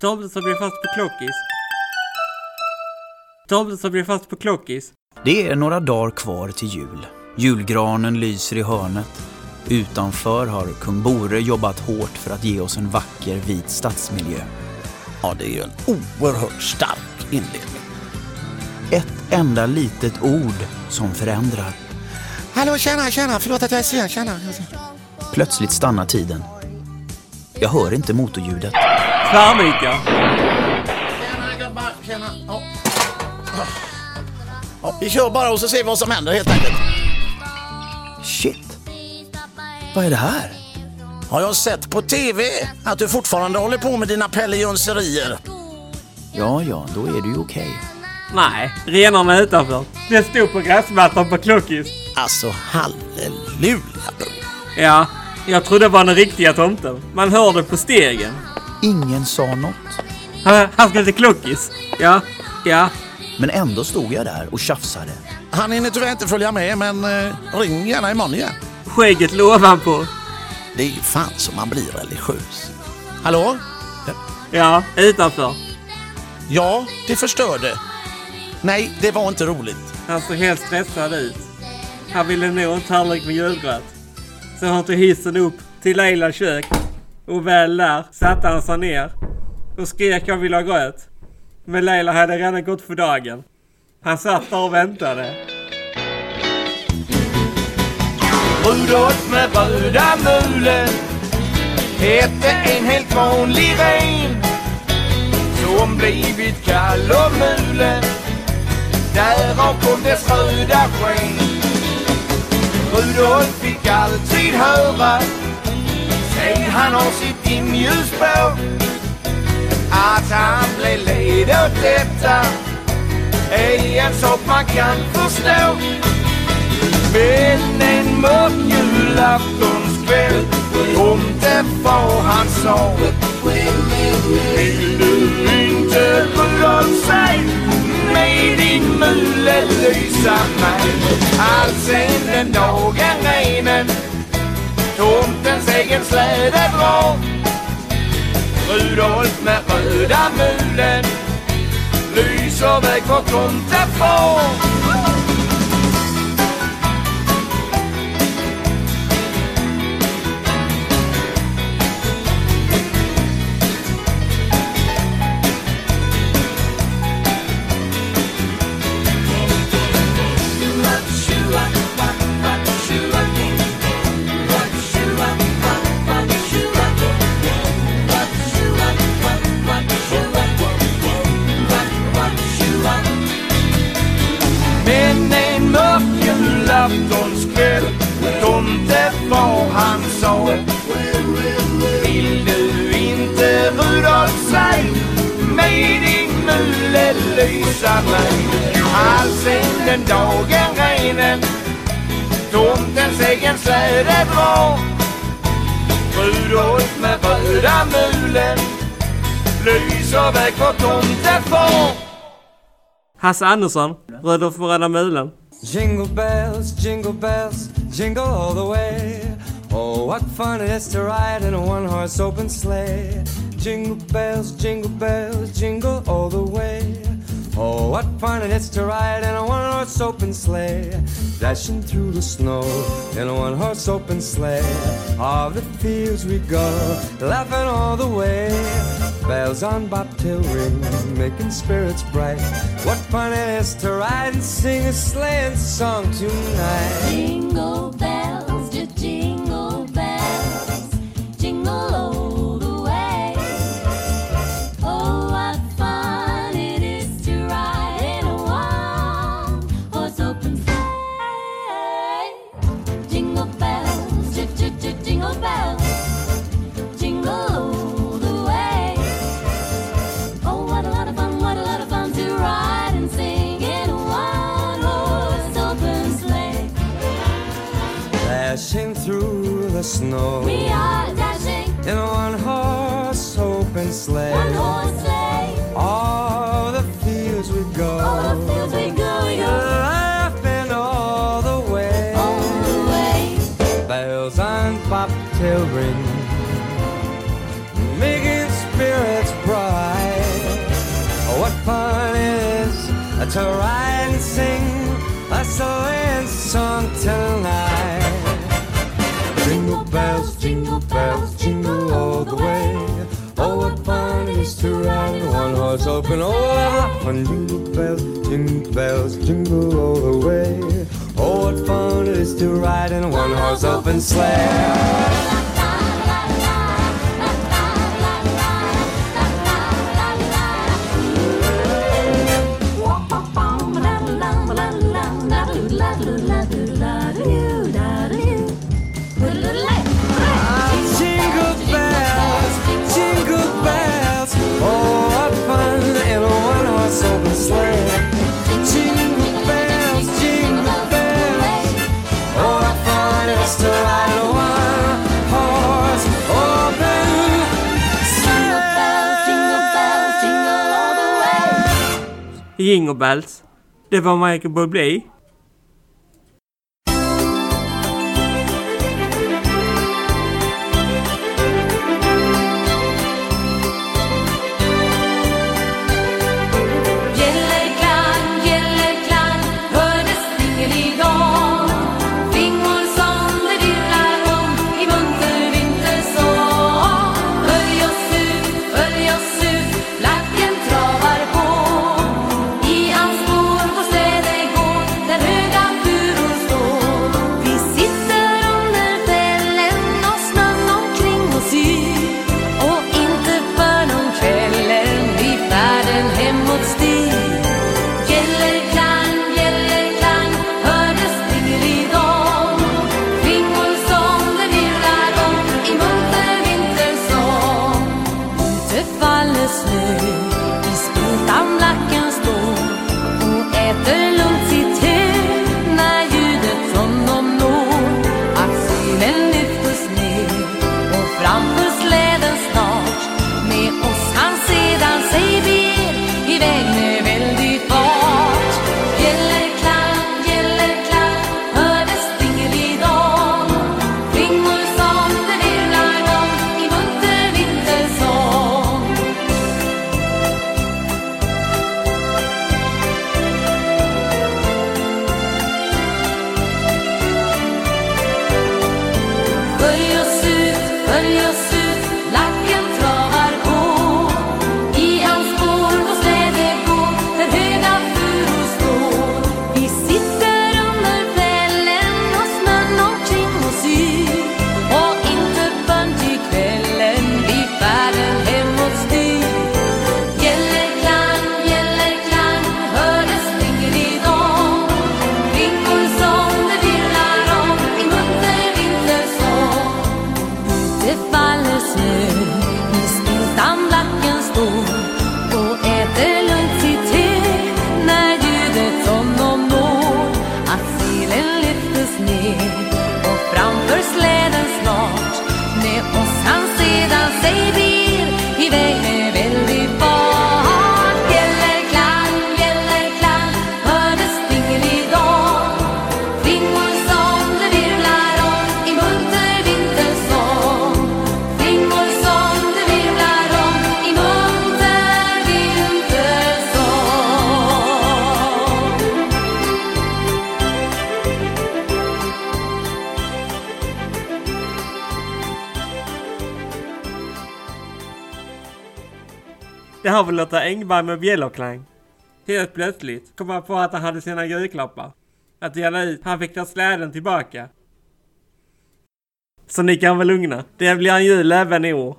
Tobbe som blir fast på klockis. Tobbe som blir fast på klockis. Det är några dagar kvar till jul. Julgranen lyser i hörnet. Utanför har kung Bore jobbat hårt för att ge oss en vacker vit stadsmiljö. Ja, det är ju en oerhört stark inledning. Ett enda litet ord som förändrar. Hallå, tjena, tjena, förlåt att jag är sen, tjena. Plötsligt stannar tiden. Jag hör inte motorljudet. Tvärnita. Tjena grabbar, tjena. Ja. Ja, vi kör bara och så ser vi vad som händer helt enkelt. Shit! Vad är det här? Har jag sett på TV att du fortfarande håller på med dina pellejönserier? Ja, ja, då är det ju okej. Nej, renarna utanför. Det stod på gräsmattan på klockis. Alltså halleluja bror. Ja, jag trodde det var den riktiga tomten. Man hör det på stegen. Ingen sa något. Han, han ska till klockis. Ja, ja. Men ändå stod jag där och tjafsade. Han hinner tyvärr inte följa med men eh, ring gärna imorgon igen. Skägget låg ovanpå. Det är ju fan som man blir religiös. Hallå? Ja, utanför. Ja, det förstörde. Nej, det var inte roligt. Han såg helt stressad ut. Han ville nog en tallrik med julgröt. Så han tog hissen upp till Leilas kök. Och väl där satte han sig ner och skrek jag vill ha gröt. Men Leila hade redan gått för dagen. Han satt där och väntade. Rudolf med röda mulen hette en helt vanlig ren som blivit kall och mulen. Därav kom dess röda sken. Rudolf fick alltid höra, säg han har sitt dimljus på, att han blev led åt detta är en sak man kan förstå. Men en mörk julaftonskväll Tomtefar han sa Vill du inte Rudolf säg med din mule lysa mig Allt sen den dagen renen egen släde Rudolf med röda mulen Lyser väg för tomtefar med din mule lysa mig Allsen den dagen renen Tomtens egen släde drar Rudolf med röda mulen Lyser väg för tomtefar Hasse Andersson, Rudolf med röda mulen. Jingle bells, jingle bells, jingle all the way. Oh, what fun it is to ride in a one horse open sleigh. Jingle bells, jingle bells, jingle all the way. Oh, what fun it is to ride in a one horse open sleigh. Dashing through the snow in a one horse open sleigh. Of the fields we go, laughing all the way. Bells on bobtail ring, making spirits bright. What fun it is to ride and sing a sleighing song tonight. Jingle bells, jingle bells, dashing through the snow. We are dashing in a one horse open sleigh. One horse sleigh. All the fields we go. All the fields we go. We go. Laughing all the way. All the way. Bells on bobtail ring. Making spirits bright. What fun it is to ride and sing a sleighing song tonight. Jingle bells, jingle bells, jingle all the way. Oh, what fun it is to ride in one horse open. Oh, what fun! Jingle bells, jingle bells, jingle all the way. Oh, what fun it is to ride in a one horse open sleigh. Jingle Bells. Det var Michael Bublé. 你。Det har väl Lotta Engberg med bjällerklang. Helt plötsligt kom han på att han hade sina julklappar. Att dela ut. Han fick ta släden tillbaka. Så ni kan väl lugna. Det blir en jul även i år.